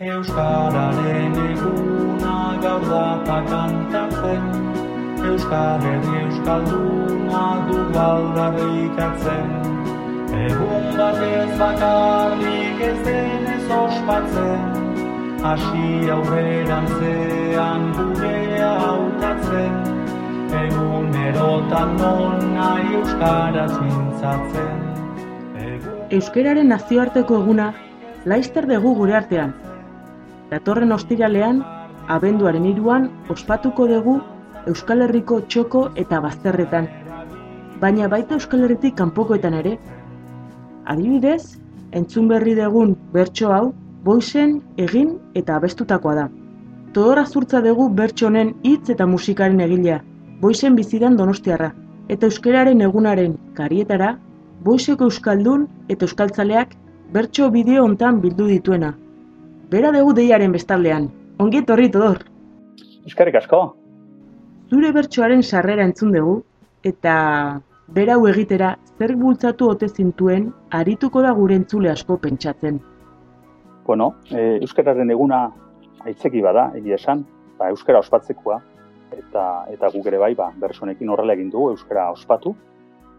Euskararen eguna gaur data kantatzen Euskal Herri Euskalduna du baldarrikatzen Egun batez bakarrik ez denez ospatzen. Asi aurrerantzean gurea hautatzen. Egun erotan non nahi Euskaraz mintzatzen. Euskararen nazioarteko eguna laizter dugu gure artean, Datorren ostiralean, abenduaren iruan, ospatuko dugu Euskal Herriko txoko eta bazterretan. Baina baita Euskal Herritik kanpokoetan ere. Adibidez, entzun berri dugun bertso hau, boizen, egin eta abestutakoa da. Todora zurtza dugu bertso honen hitz eta musikaren egilea, boizen bizidan donostiarra. Eta euskararen egunaren karietara, boizeko euskaldun eta euskaltzaleak bertso bideo hontan bildu dituena, bera dugu deiaren bestaldean. Ongi etorri todor. Eskerrik asko. Zure bertsoaren sarrera entzun dugu eta berau egitera zer bultzatu ote zintuen arituko da gure entzule asko pentsatzen. Bueno, e, euskararen eguna aitzeki bada, egia esan, ba, euskara ospatzekoa eta eta guk ere bai, ba, bersonekin horrela egin dugu euskara ospatu.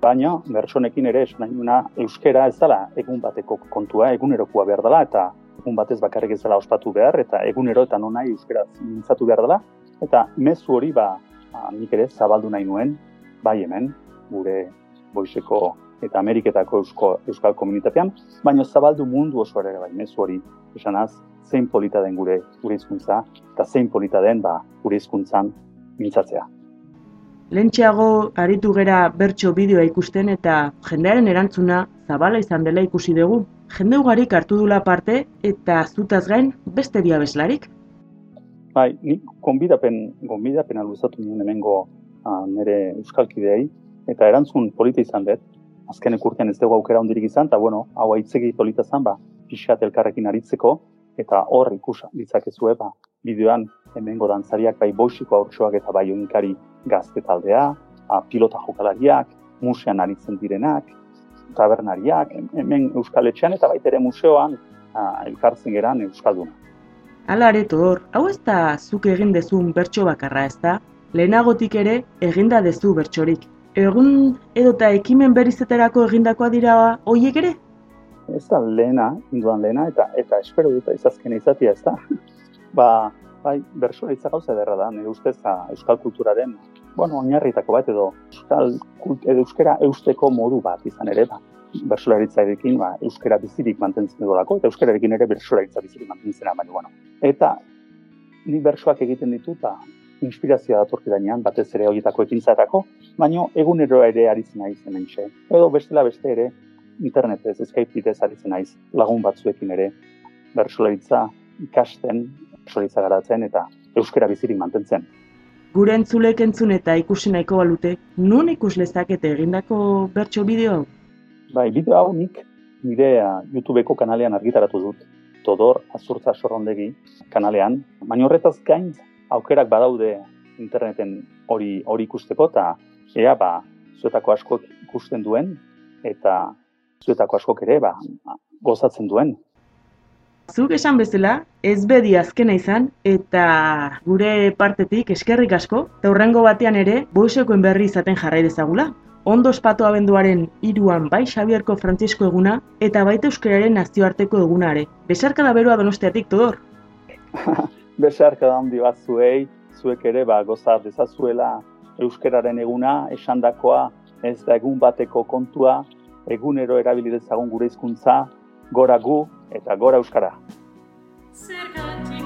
Baina, bersonekin ere esan nahi euskara ez dela egun bateko kontua, egunerokoa behar dela, eta egun batez bakarrik ez dela ospatu behar, eta egunero eta nonai euskaraz mintzatu behar dela, eta mezu hori ba, ba, nik ere zabaldu nahi nuen, bai hemen, gure boizeko eta Ameriketako eusko, euskal komunitatean, baina zabaldu mundu oso ere bai mezu hori, esanaz, zein polita den gure gure hizkuntza eta zein polita den ba, gure hizkuntzan mintzatzea. Lentxeago aritu gera bertso bideoa ikusten eta jendearen erantzuna zabala izan dela ikusi dugu jende ugarik hartu dula parte eta zutaz gain beste dia beslarik? Bai, ni konbidapen, konbidapen aluzatu nien hemengo uh, nire euskalkideei eta erantzun polita izan dut. Azken ekurtean ez dugu aukera hondirik izan, eta bueno, hau aitzegi polita zan, ba, pixat elkarrekin aritzeko, eta hor ikusa ditzakezue, ba, bideoan hemengo dantzariak bai boixiko aurtsoak eta bai unikari gazte taldea, a, pilota jokalariak, musean aritzen direnak, tabernariak, hemen Euskal Etxean eta baitere museoan elkartzen geran Euskalduna. Hala ere hor, hau ez da zuk egin dezun bertso bakarra ez da? Lehenagotik ere eginda dezu bertsorik. Egun edota ekimen berizeterako egindakoa dira hoiek ere? Ez da lehena, induan lehena, eta eta espero dut izazkena izatea ez da. ba, bai, bertsoa itza gauza derra da, nire ustez Euskal kulturaren bueno, oinarritako bat edo euskal edo euskera eusteko modu bat izan ere ba bertsolaritzarekin ba euskera bizirik mantentzen dugulako eta euskararekin ere bertsolaritza bizirik mantentzen baina bueno. Eta ni bersoak egiten ditut ba inspirazioa datorki dainean batez ere horietako ekintzarako baino egunero ere aritzen naiz hementxe edo bestela beste ere internetez Skype bidez aritzen naiz lagun batzuekin ere bertsolaritza ikasten bertsolaritza garatzen eta euskera bizirik mantentzen Gure entzulek entzun eta ikusi nahiko balute, nun ikus lezakete egindako bertso bideo? Bai, bideo hau nik nire uh, YouTubeko kanalean argitaratu dut. Todor Azurtza Sorrondegi kanalean. Baina horretaz gain aukerak badaude interneten hori hori ikusteko eta ea ba zuetako askok ikusten duen eta zuetako askok ere ba gozatzen duen Zuk esan bezala, ez bedi azkena izan, eta gure partetik eskerrik asko, eta hurrengo batean ere, boisekoen berri izaten jarrai dezagula. Ondo espatu abenduaren iruan bai Xabierko Frantzisko eguna, eta baita euskararen nazioarteko egunare. Besarka da berua donostiatik, Todor? Besarka da handi bat zuei, zuek ere ba, goza dezazuela euskararen eguna, esandakoa, ez da egun bateko kontua, egunero erabili dezagun gure hizkuntza, gora gu eta gora euskara. Zergatik